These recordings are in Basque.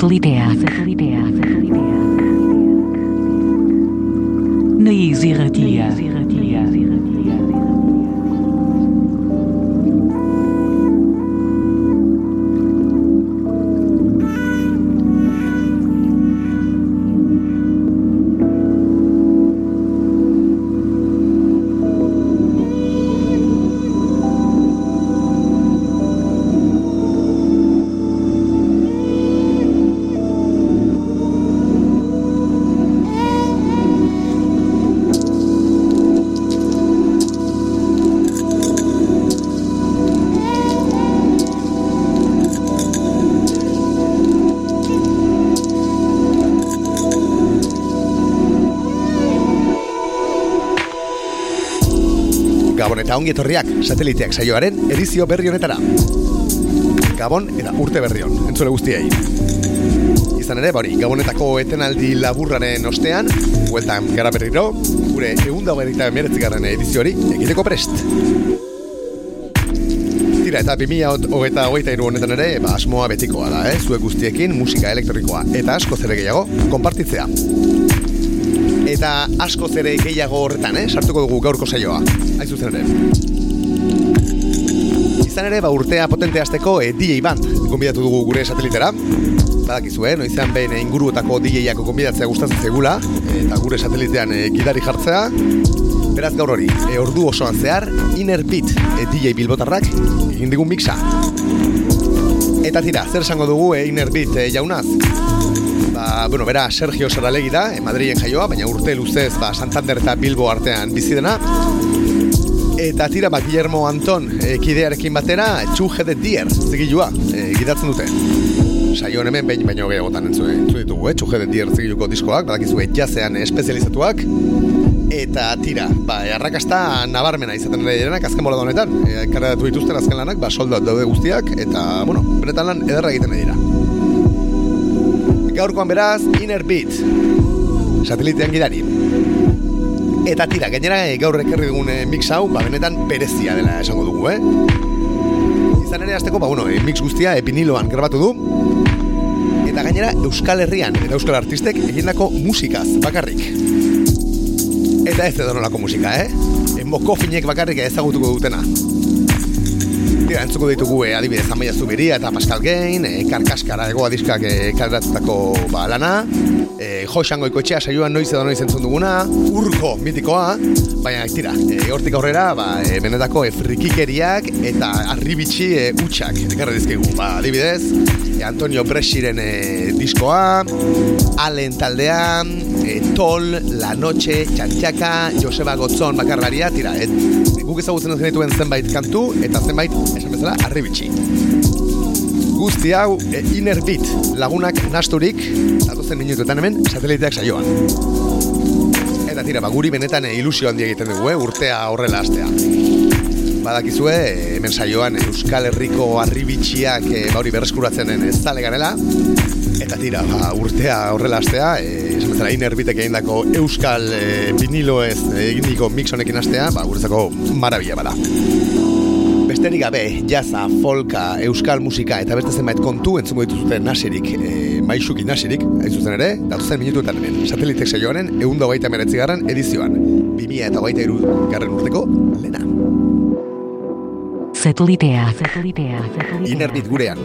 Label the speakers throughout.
Speaker 1: Sateliteak. Sateliteak.
Speaker 2: Eta ongi etorriak sateliteak saioaren edizio berri honetara. Gabon eta urte berri hon, entzule guztiei. Izan ere, bori, Gabonetako etenaldi laburraren ostean, hueltan gara berriro, gure egun dago edita emeretzigarren edizio hori egiteko prest. Tira, eta 2008 hogeita iru honetan ere, ba, asmoa betikoa da, eh? zuek guztiekin musika elektronikoa eta asko zere gehiago, konpartitzea eta asko zere gehiago horretan, eh? sartuko dugu gaurko saioa. Hain zuzen ere. Izan ere, ba, urtea potente azteko e, DJ Band gonbidatu dugu gure satelitera. Badakizu, eh? Noizean behin inguruetako DJ-ako gonbidatzea gustatzen zegula, eta gure satelitean e, gidari jartzea. Beraz gaur hori, e, ordu osoan zehar, Inner Beat e, DJ Bilbotarrak egin digun mixa. Eta tira, zer esango dugu e, Inner Beat e, jaunaz? Ba, bueno, bera Sergio Saralegi da, eh, Madrilen jaioa, baina urte luzez ba, Santander eta Bilbo artean bizi dena. Eta tira, ba, Guillermo Anton eh, kidearekin batera, Txuje de Dier, zigilua, eh, gidatzen dute. Saio hemen behin baino gehiagotan entzu, entzu ditugu, eh? Txuje de Dier zigiluko diskoak, badakizu jazean espezializatuak. Eta tira, ba, arrakasta nabarmena izaten ere direnak azken bola honetan. E, Karratu dituzten azken lanak, ba, soldat daude guztiak, eta, bueno, benetan lan ederra egiten dira. Gaurkoan beraz, Inner Beat. Satelitean gidari Eta tira, gainera eh, gaur ekerri dugun eh, mix hau, ba, benetan perezia dela esango dugu, eh? Izan ere azteko, ba, bueno, eh, mix guztia epiniloan grabatu du. Eta gainera Euskal Herrian eta Euskal Artistek egindako musikaz bakarrik. Eta ez edo nolako musika, eh? Enboko finek bakarrik ezagutuko dutena Tira, entzuko ditugu e, adibidez Amaia Zubiria eta Pascal Gain, e, Karkaskara egoa diskak e, kalratutako ba, lana, e, Josango ikotxea saioan noiz edo noiz entzun duguna, Urko mitikoa, baina tira, e, hortik aurrera, ba, e, benetako e, frikikeriak eta arribitxi e, utxak, ekarra dizkigu, ba, adibidez, e, Antonio Bresiren e, diskoa, Allen taldean, e, Tol, La Noche, Txantxaka, Joseba Gotzon bakarlaria, tira, et, guk ezagutzen ez genituen zenbait kantu, eta zenbait, bezala, arribitxi. Guzti hau, e, Inner Beat, lagunak nasturik, datozen minutuetan hemen, sateliteak saioan. Eta tira, ba, guri benetan e, ilusio handia egiten dugu, eh, urtea horrela astea. Badakizue, e, hemen saioan Euskal Herriko arribitxiak e, bauri berreskuratzenen ez zale garela, Eta tira, ba, urtea horrela astea, e, esan bezala inerbitek egin euskal e, vinilo ez egin diko mix honekin astea, ba, guretzako marabila bada. Besterik gabe, jaza, folka, euskal musika eta beste zenbait kontu entzungo dituzute nasirik, e, maixuki nasirik, hain zuzen ere, datuzen minutuetan hemen, satelitek saioaren egun da baita garran edizioan, 2000 eta baita iru garren urteko lena.
Speaker 1: Satelitea. Satelitea.
Speaker 2: Inerbit gurean.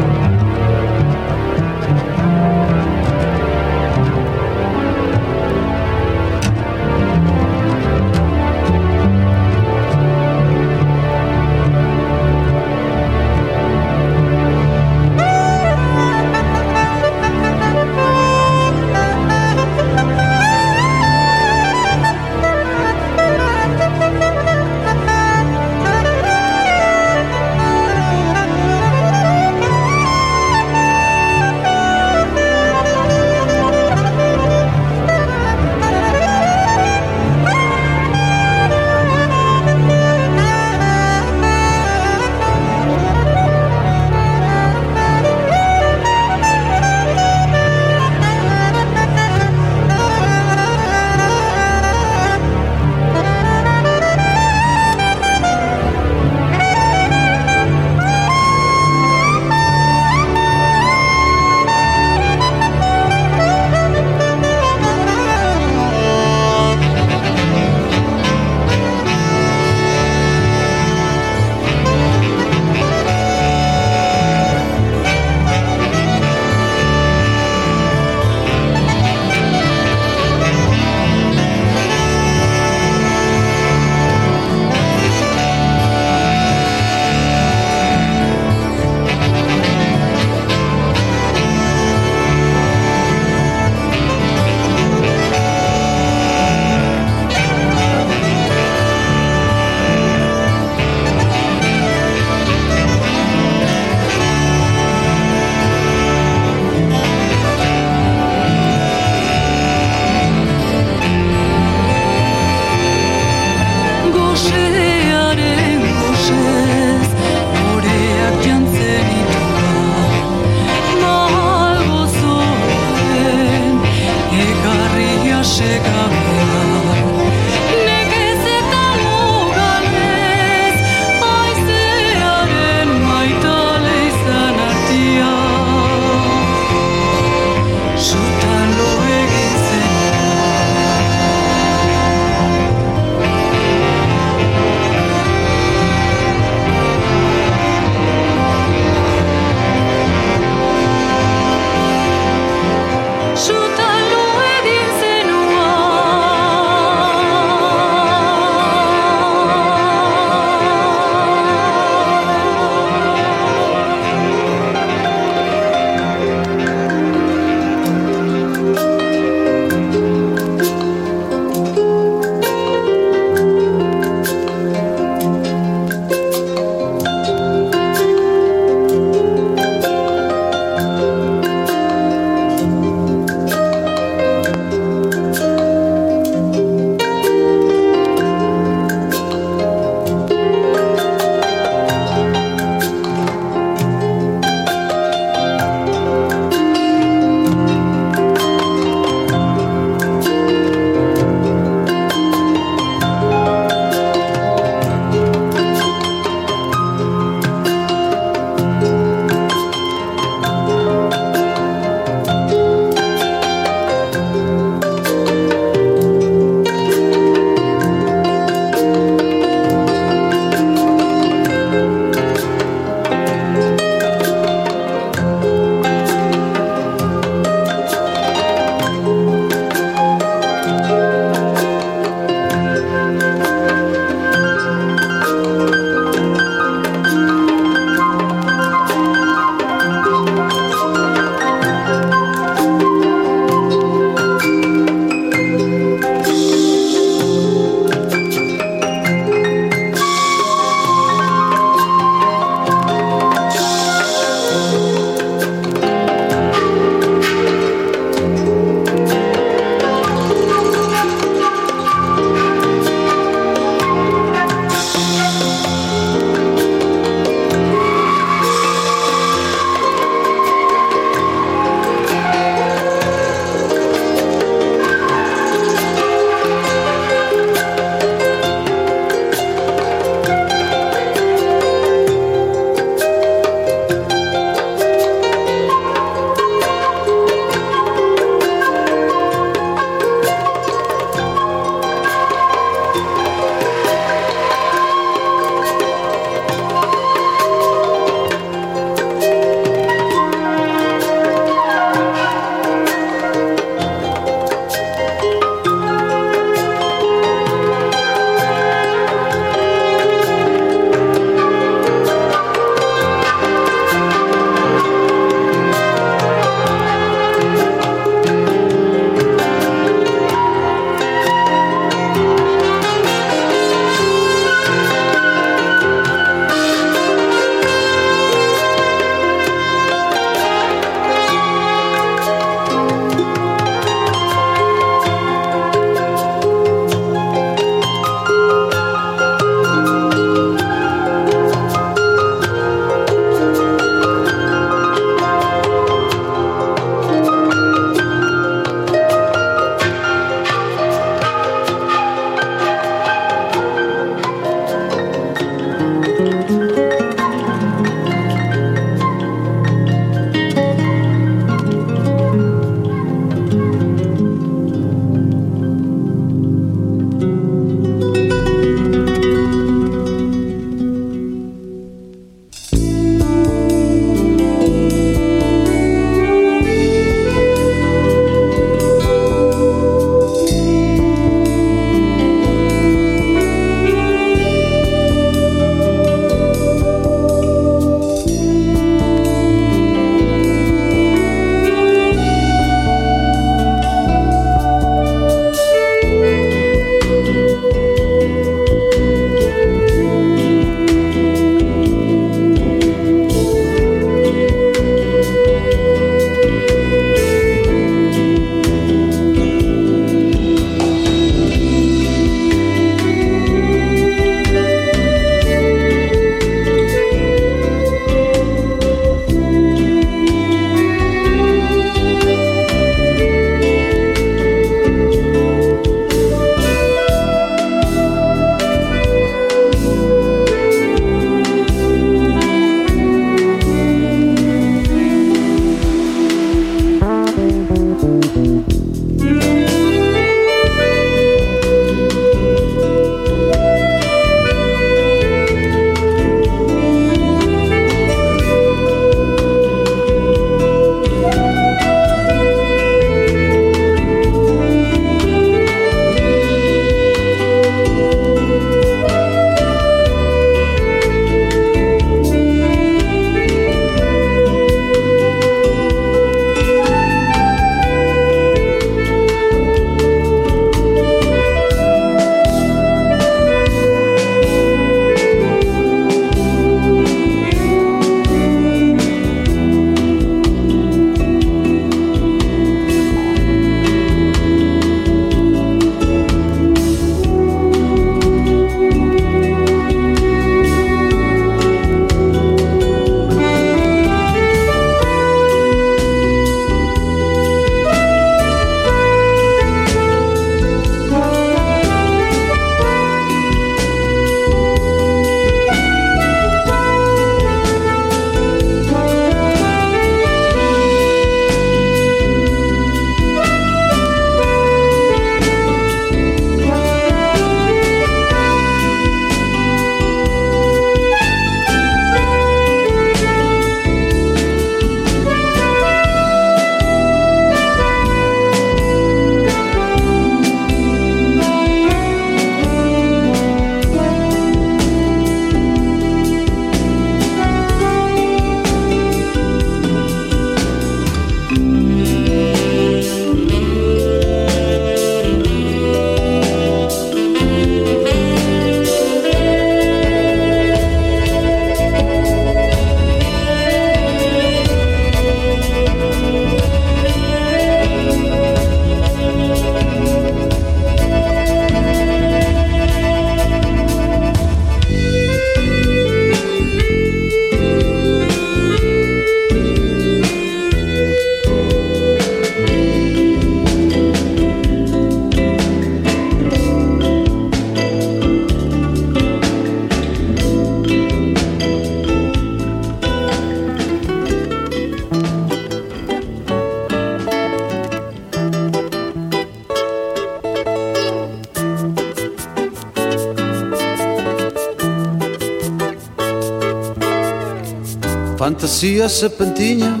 Speaker 3: Fantasia serpentina,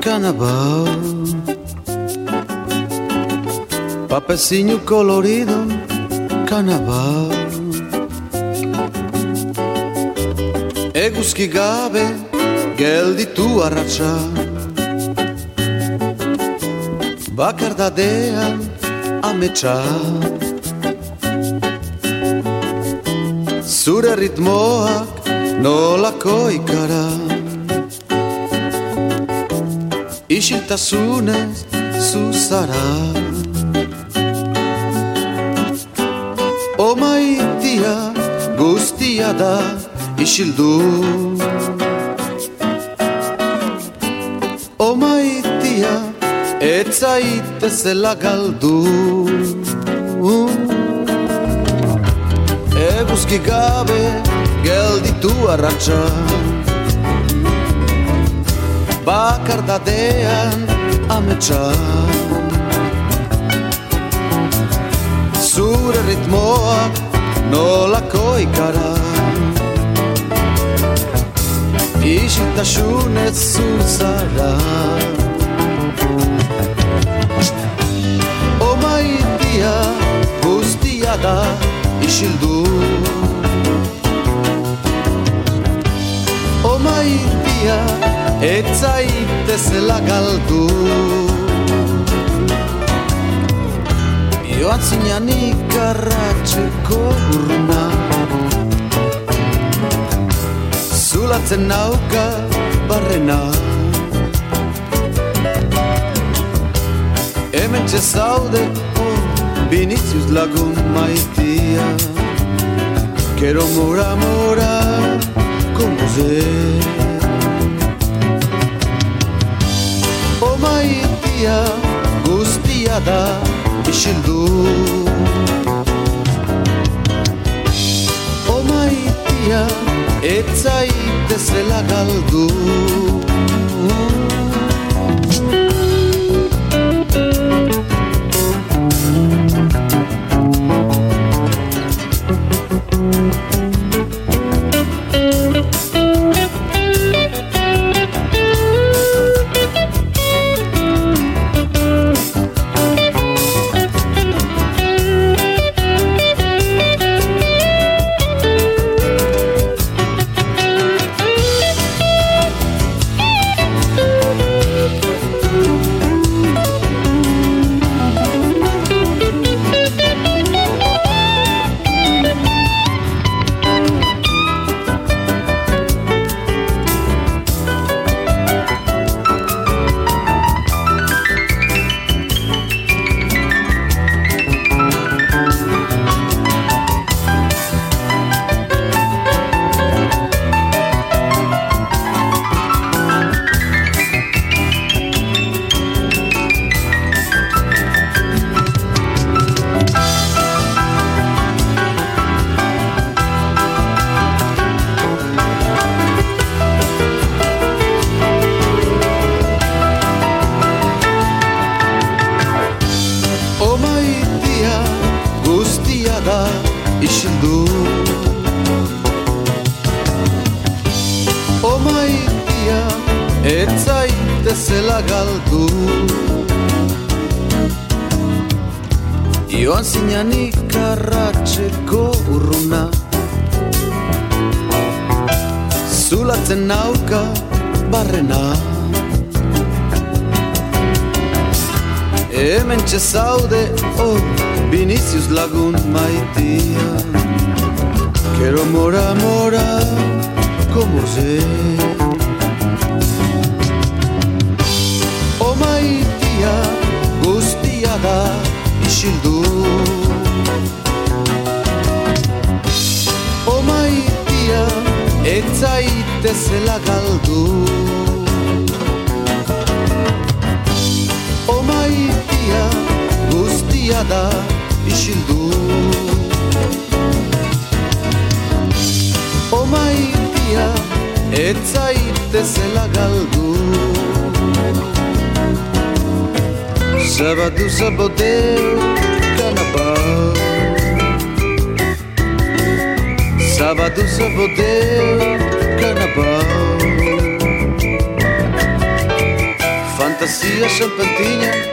Speaker 3: carnaval. Papezinho colorido, carnaval. Eguzki gabe, gelditu arratsa. Bakardadean, ametsa. Zure ritmoak nolako ikara Isiltasunez zuzara. Omaitia guztia da isildu. Omaitia etzaitezela galdu. Eguzki gabe gelditu arratsa Bakardadean ametsa. Zure ritmoak nolako ikara. Isiltasunez zuzara Omaitia guztia da isildu. Omaitia etzaitezela galdu. Joan zinan ikarratxeko urruna Zulatzen nauka barrena. Hemen txezaude oh, Vinicius lagun maitia. Quiero mora mora como ze maitia guztia da isildu. O maitia etzaitezela galdu Joan zinan ikarratxeko urruna. Zulatzen nauka barrena. Hemen txezaude, oh, Vinicius lagun maitia. Quiero mora, mora, como ze O maitia guztia da isildu O maitia etzaitezela galdu O maitia guztia da isildu O maitia etzaitezela galdu Sábado sabotei carnaval Sábado sabotei carnaval
Speaker 4: Fantasia
Speaker 5: champantinha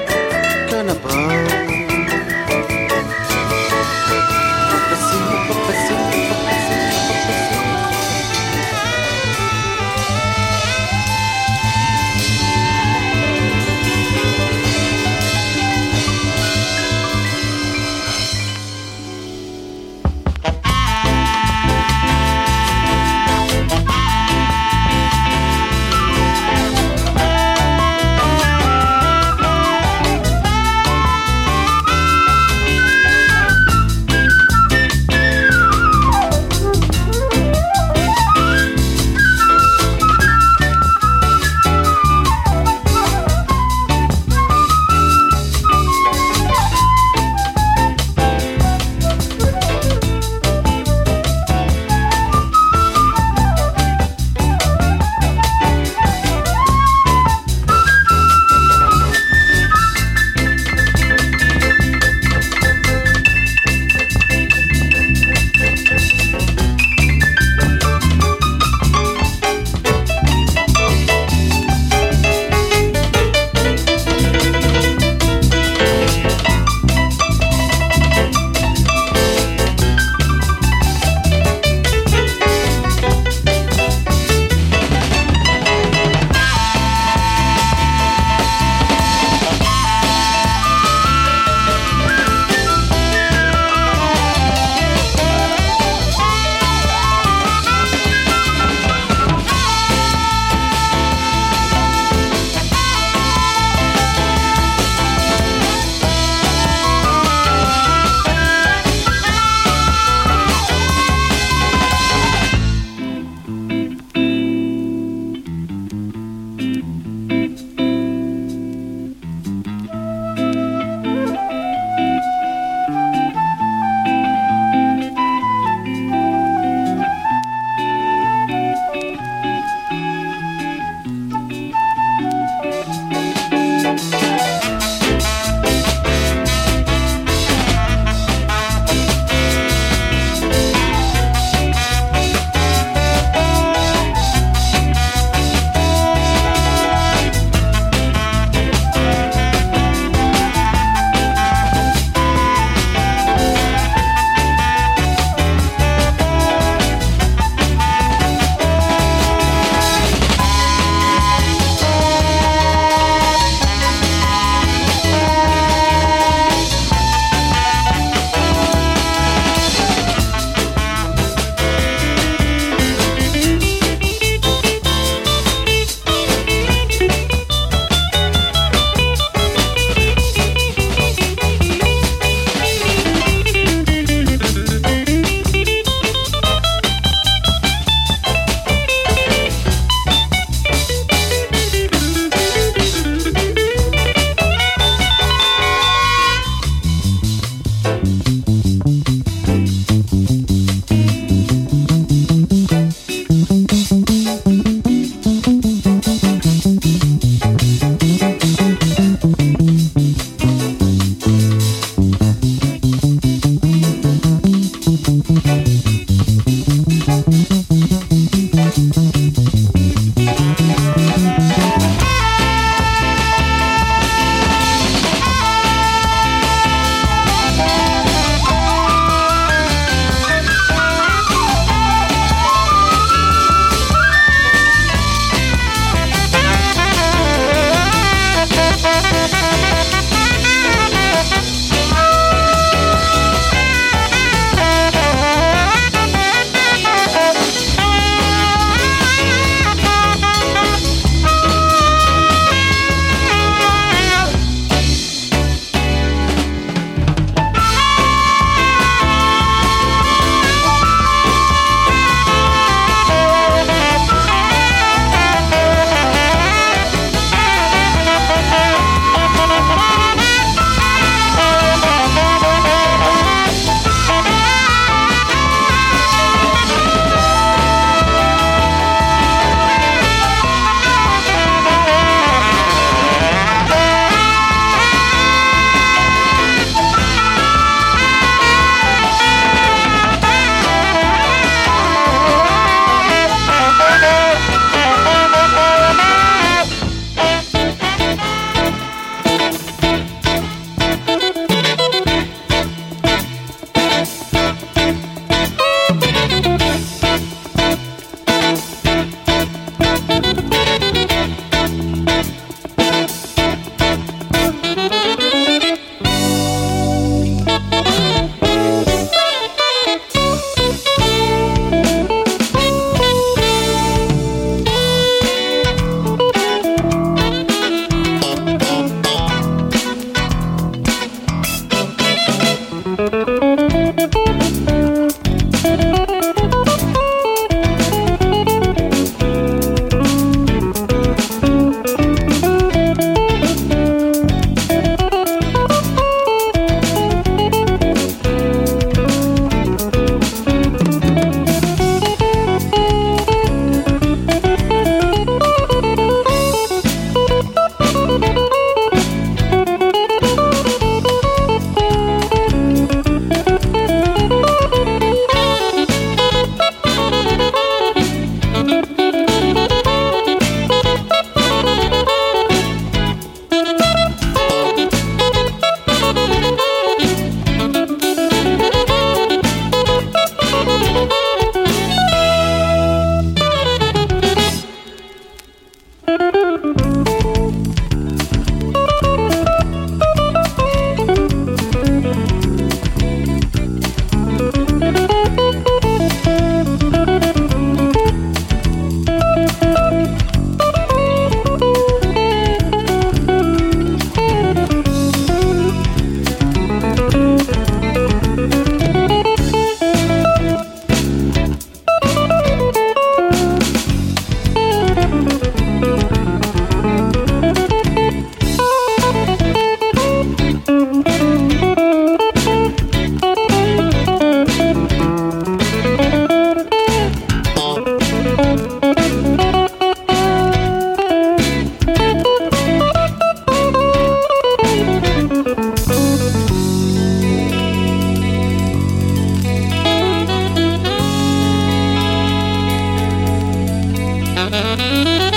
Speaker 5: Música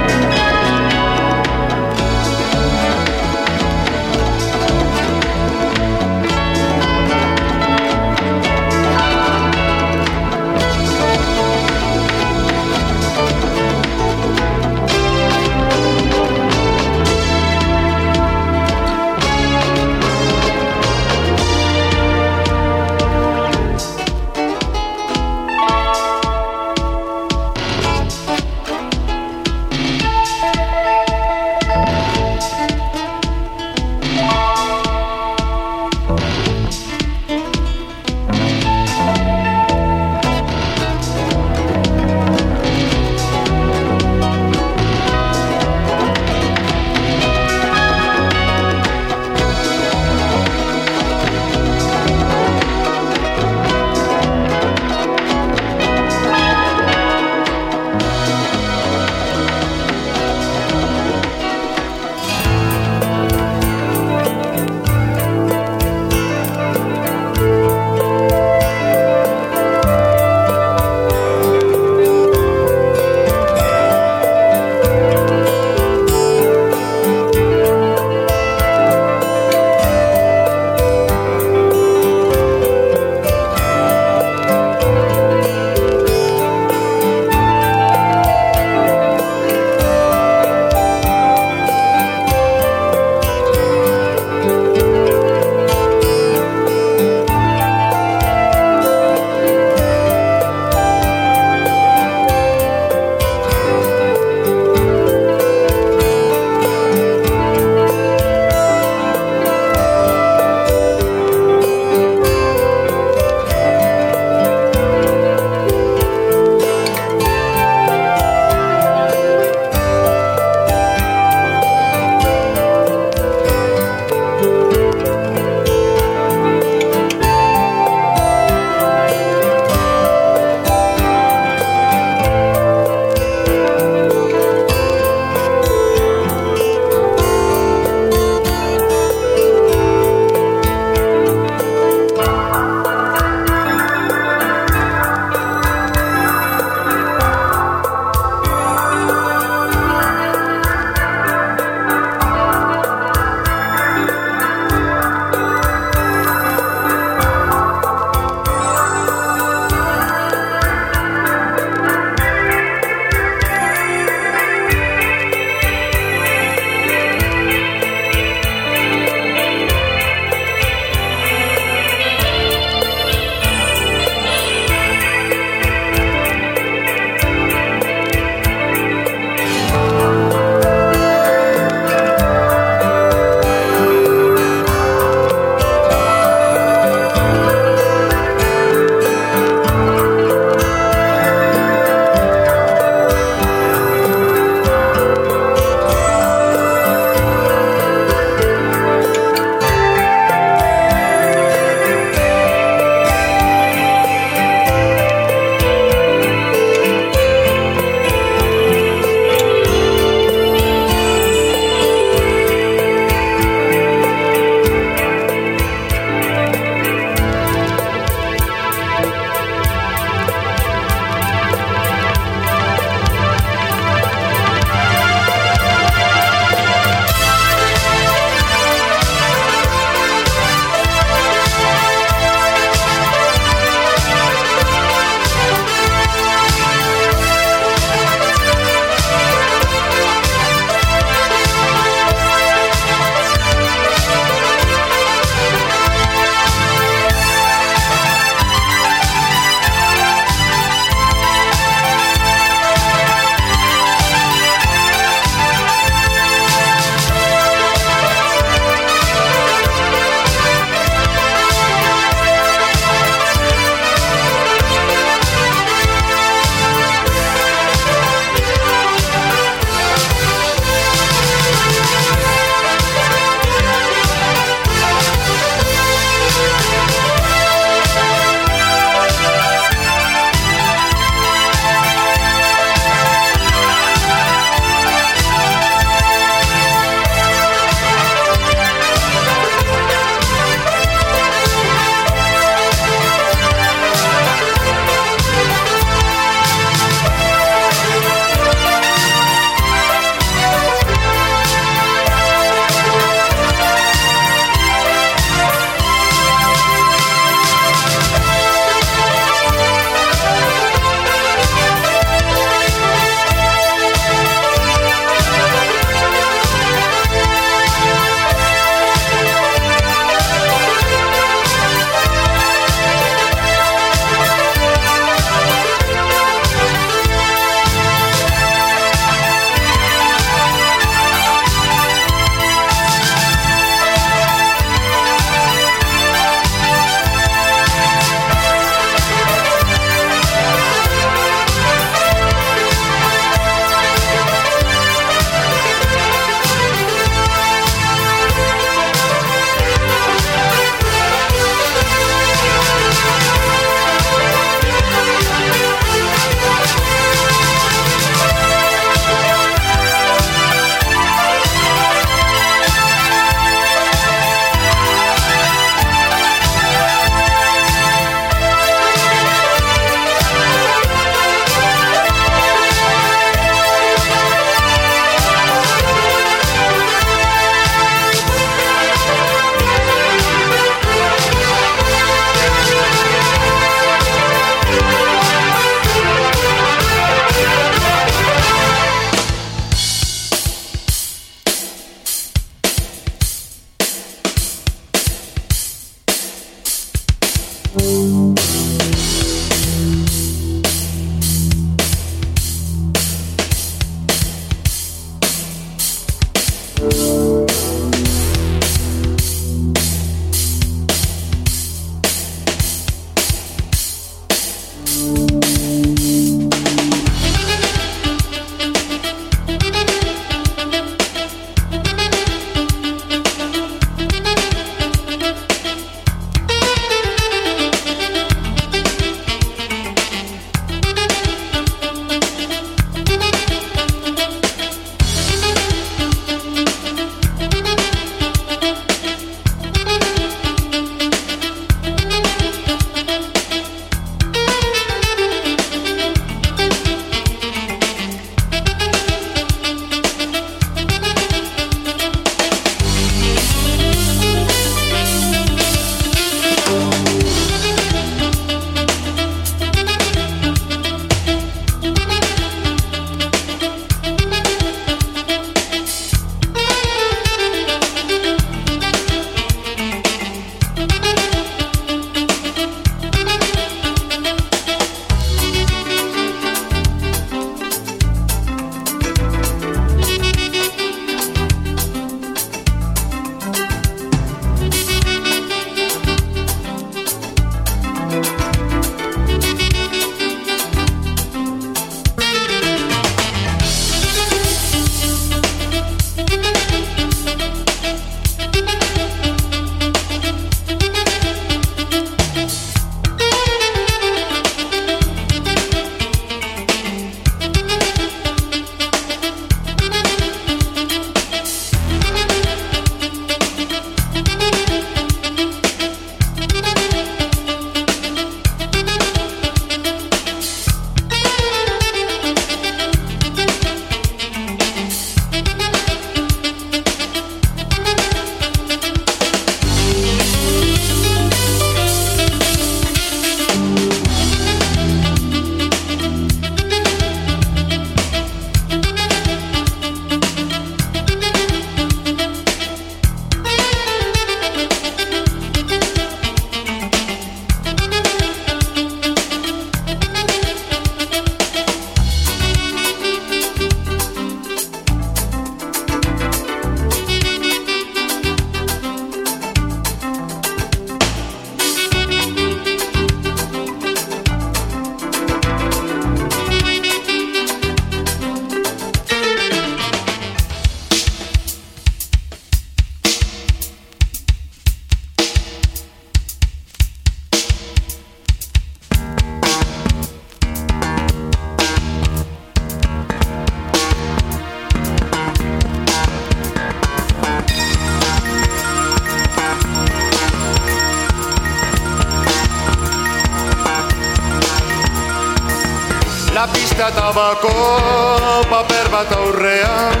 Speaker 5: Arabako paper bat aurrean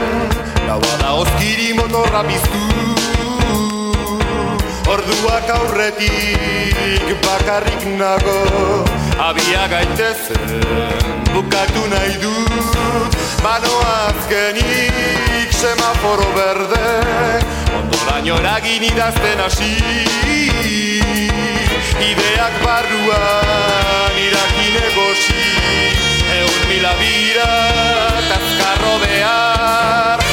Speaker 5: Gauada oskiri motorra biztu Orduak aurretik bakarrik nago Abia gaitezen bukatu nahi dut. Banoa azkenik semaforo berde Ondoraino eragin idazten hasi. Ideak barruan irakin egosi.
Speaker 6: reunir la vida, t'has que rodear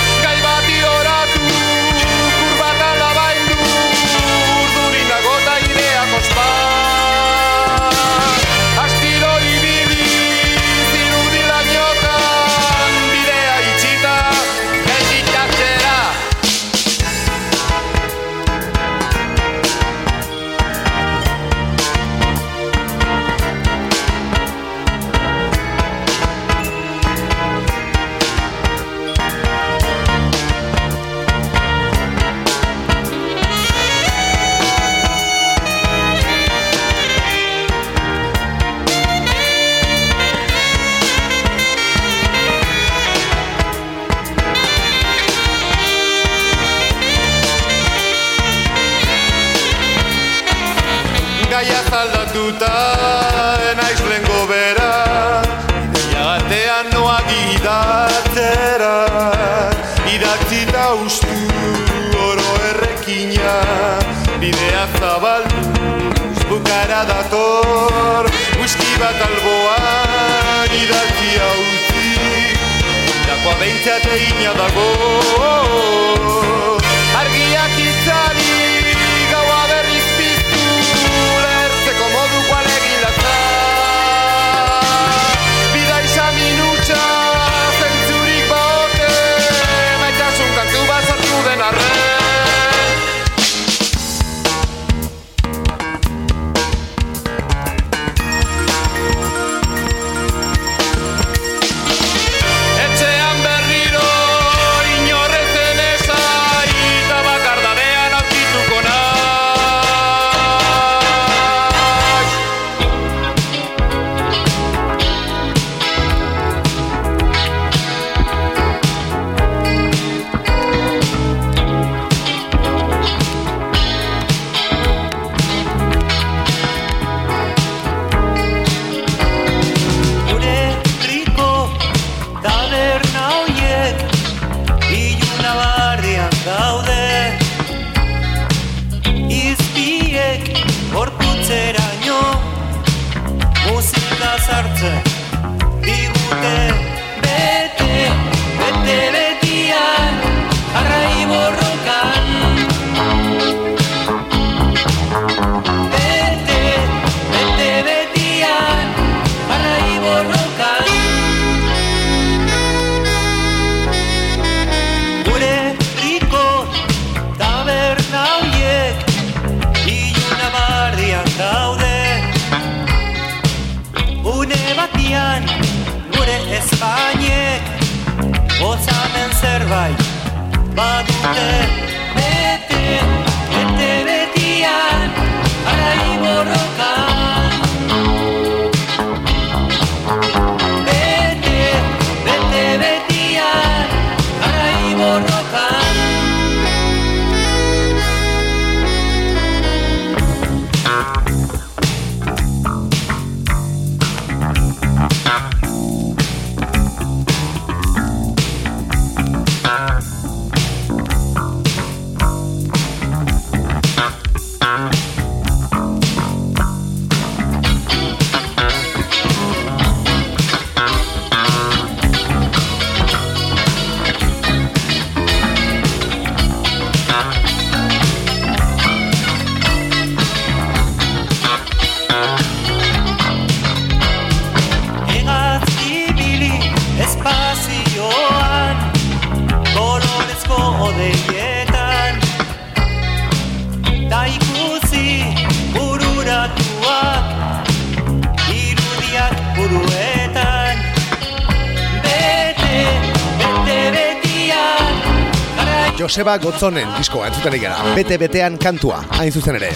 Speaker 2: Joseba Gotzonen diskoa entzuten gara. Bete-betean kantua, hain zuzen ere.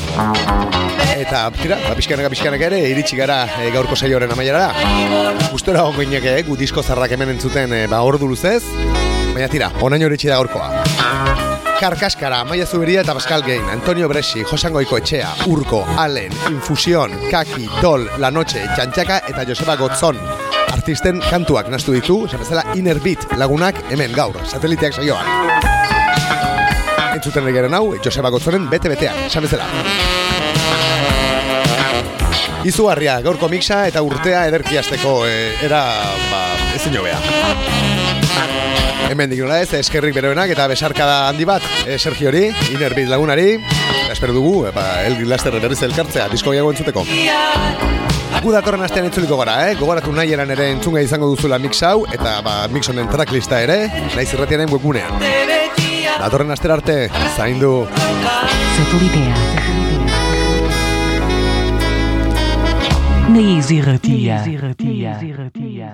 Speaker 2: Eta, tira, ba, pixkanaka pixkanaka ere, iritsi gara e, gaurko saioaren amaierara. Gustora hongo inake, gu disko zarrak hemen entzuten e, ba, ordu luzez. Baina tira, onaino iritsi da gaurkoa. Karkaskara, Maia Zuberia eta Pascal Gain, Antonio Bresi, Josangoiko Etxea, Urko, Allen, Infusión, Kaki, Dol, La Noche, Txantxaka eta Joseba Gotzon. Artisten kantuak nastu ditu, esan bezala Inner Beat lagunak hemen gaur, sateliteak saioan. Entzuten egaren hau, Joseba Gotzonen bete-betean, esan bezala. Izugarria, gaurko mixa eta urtea ederki hasteko eh, era, ba, ezin jobea. Hemen dik nola ez, eskerrik beroenak eta besarkada handi bat eh, Sergiori, Inerbit lagunari eta espero dugu, epa, elgin laster berriz elkartzea, disko gehiago entzuteko Gu datorren astean entzuliko gara, eh? gogoratu nahi eran ere entzunga izango duzula mix hau eta ba, mix honen tracklista ere, naiz irratiaren webgunean Datorren astera arte, zaindu
Speaker 1: Satelitea. Naiz irratia. Naiz irratia.